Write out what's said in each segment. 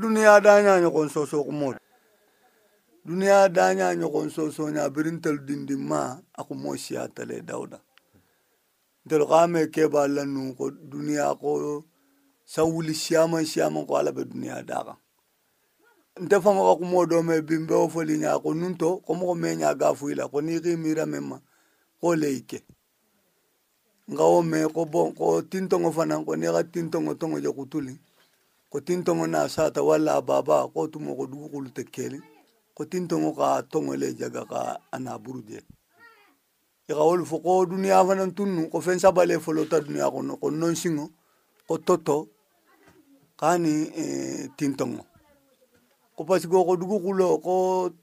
duniya da nya ɲɔgɔn soso kumɔ duniya da nya ɲɔgɔn soso nya birin talu dindin ma a kumɔ siya tale dawuda ntɛlu ka mɛ kɛ b'a lanu ko duniya ko sa wuli siyaman siyaman ko ala bɛ duniya da kan nte fama ka kumɔ dɔ mɛ bin bɛɛ o fɔli ɲa ko nun tɔ ko mɔgɔ mɛ ɲa gaa foyi la ko n'i k'i miira mɛ ma ko le i kɛ nka o mɛ ko bɔn ko tintɔngɔ fana ko n'i ka tintɔngɔ tɔngɔ jɛ kutuli ko tin tongo na sata wala baba ko tumo ko dugu kulu tekeli ko tin tongo ka tongo le jaga ka ana buruje ika wolu fo ko duniya fana tunnu ko fen sabale folota duniya kono ko non singo ko toto kani eh, tin tongo ko pasigo ko dugu kulo ko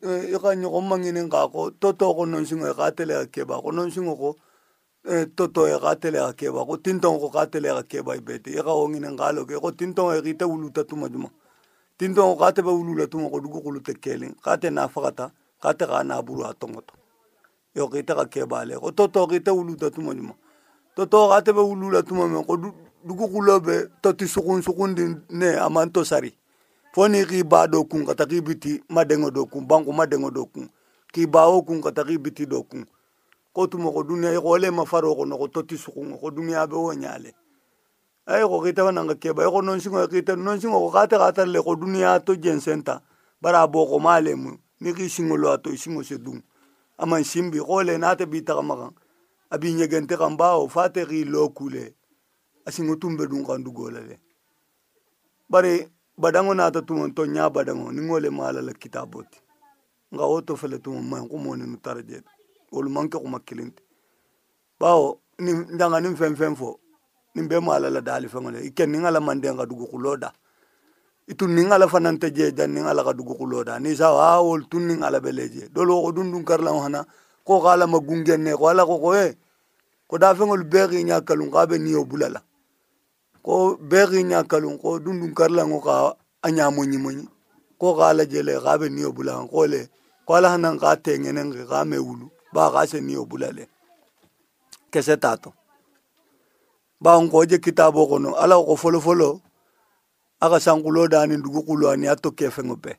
eh, ika nyogo manginen ka ko toto ko non singo e ka tele ke ba ko non singo ko Eh, toto e gatelega keba go tintong go gatelega keba ibete e, e ga ongine ngaloke go tintong e gite uluta tuma duma tintong go gate ba ulula tuma go duku gulute keleng gate na fagata gate ga na buru a tongoto yo e gite ga keba le go toto gite uluta tuma duma toto gate ba ulula tuma me go duku gulobe toti sukun sukun din ne amanto sari foni ki ba do kun kata ki biti madengo do kun bangu madengo do kun ki ba o kun kata ki biti do kun ko tumo go dunia eh, go le mafaro go no go toti sugong go dunia be o nyale ai go kita bana nga keba go non singo kita non singo go gata gata le go dunia to gen center bara bo go male mu ni ki singo lo to singo se dum ama simbi go le na te bita ga magang abi nyegente ga mbao fate ri lo kule asingo tumbe dun ga ndugole le bare badango nata tuma to nya badango ni ngole mala la kitaboti nga woto fele tuma man ko moni no tarjeta olu man kɛ kuma kelen tɛ bawo nin n danga nin fɛn fɛn fɔ nin bɛɛ ma ala eh, la da hali fɛn kɔnɔ i kɛ nin ala man den ka dugukolo da i tun nin ala fana tɛ jɛ da nin ala ka dugukolo da ni sa ah olu tun nin ala bɛ lajɛ dɔw ko dun dun karila hana ko ka ala ma gun gɛnɛ ko ala ko ko ee ko da fɛn olu bɛɛ k'i ɲɛ kalon k'a bɛ nin ye o bula la ko bɛɛ k'i ɲɛ kalon ko dun dun karila ko ka a ɲa mɔnyi mɔnyi ko ka ala jɛlɛ k'a bɛ nin ye o bula ko le ko ala hana k'a tɛ ŋɛnɛ k'a mɛ wulu bakase niyobulale kese tato bankoje kitabo kono ala ko folofolo aka sankulo dani dugu kulo ani ato kefengo pe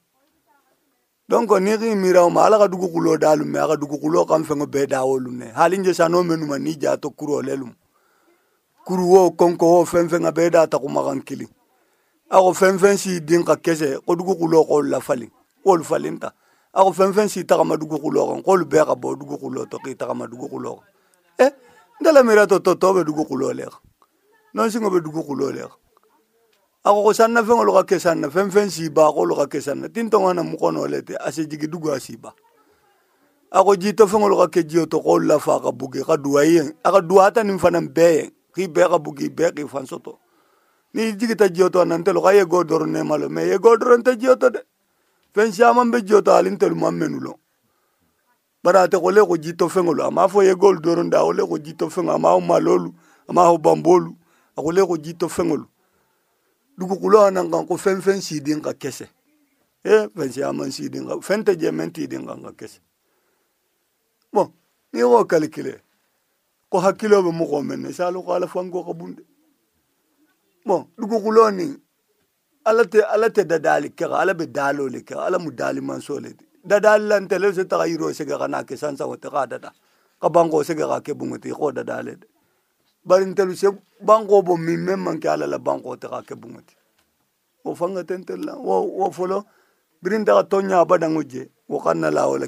donc ni ri miraw ma ala ka dugu kulo dalu me aka dugu kulo kan fengo be dawolu ne halinje sano menu ma ni jato kuro lelum kuru wo konko wo fenfenga be da ta kuma kan kili ako fenfen si din ka kese ko dugu kulo ko la fali wol falinta Aku feng feng si tagama dugukolo kan Kol bɛɛ bo bɔ kulor, k'i tagama dugukolo kan eh dalam mira toto tɔ be bɛ dugukolo le kan nɔnsingo bɛ dugukolo le kan feng feng sanna si ba k'olu ka sanna tin tɔngɔ na lete, jigi dugu asiba, aku jito a ko jito tɔ fɛn ka fa a bugi a ka duwa a fana beeng k'i bɛɛ ka bugi bɛɛ k'i fan soto n'i jigi ta ji o tɔ a nan tɛ ye ne ye fɛn caman bɛ jɔ ta ale tɛlu ma mɛnu lɔ bari a tɛ ko le ko ji tɔ fɛn lo a m'a fɔ ye gol dɔrɔn da a ko le e, ko ji tɔ fɛn a m'a malolu a m'a fɔ banbolu a ko le ko ji tɔ fɛn lo dugukolo a nan kan ko fɛn fɛn siden ka kɛsɛ e fɛn caman siden ka fɛn tɛ jɛ mɛn tiden kan ka kɛsɛ bɔn n'i y'o kalikile ko hakkilo bɛ mɔgɔ mɛn ne salo ko ala fan ko ka bon de bɔn dugukolo nin ala tɛ ala tɛ dadaali kɛga ala bɛ daalo le kɛga ala mu daali manso le di dadaali la ntɛle se taga yiro sɛgɛ ka naa kɛ san sago tɛ kaa dada ka banko sɛgɛ ka kɛ bungo tɛ k'o dadaale de bari ntɛlu se banko bo min mɛ man kɛ ala la banko tɛ ka kɛ bungo tɛ o fanga tɛ ntɛlu la wo wo fɔlɔ birin taga tɔn ɲa abadan ko je wo ka na la o la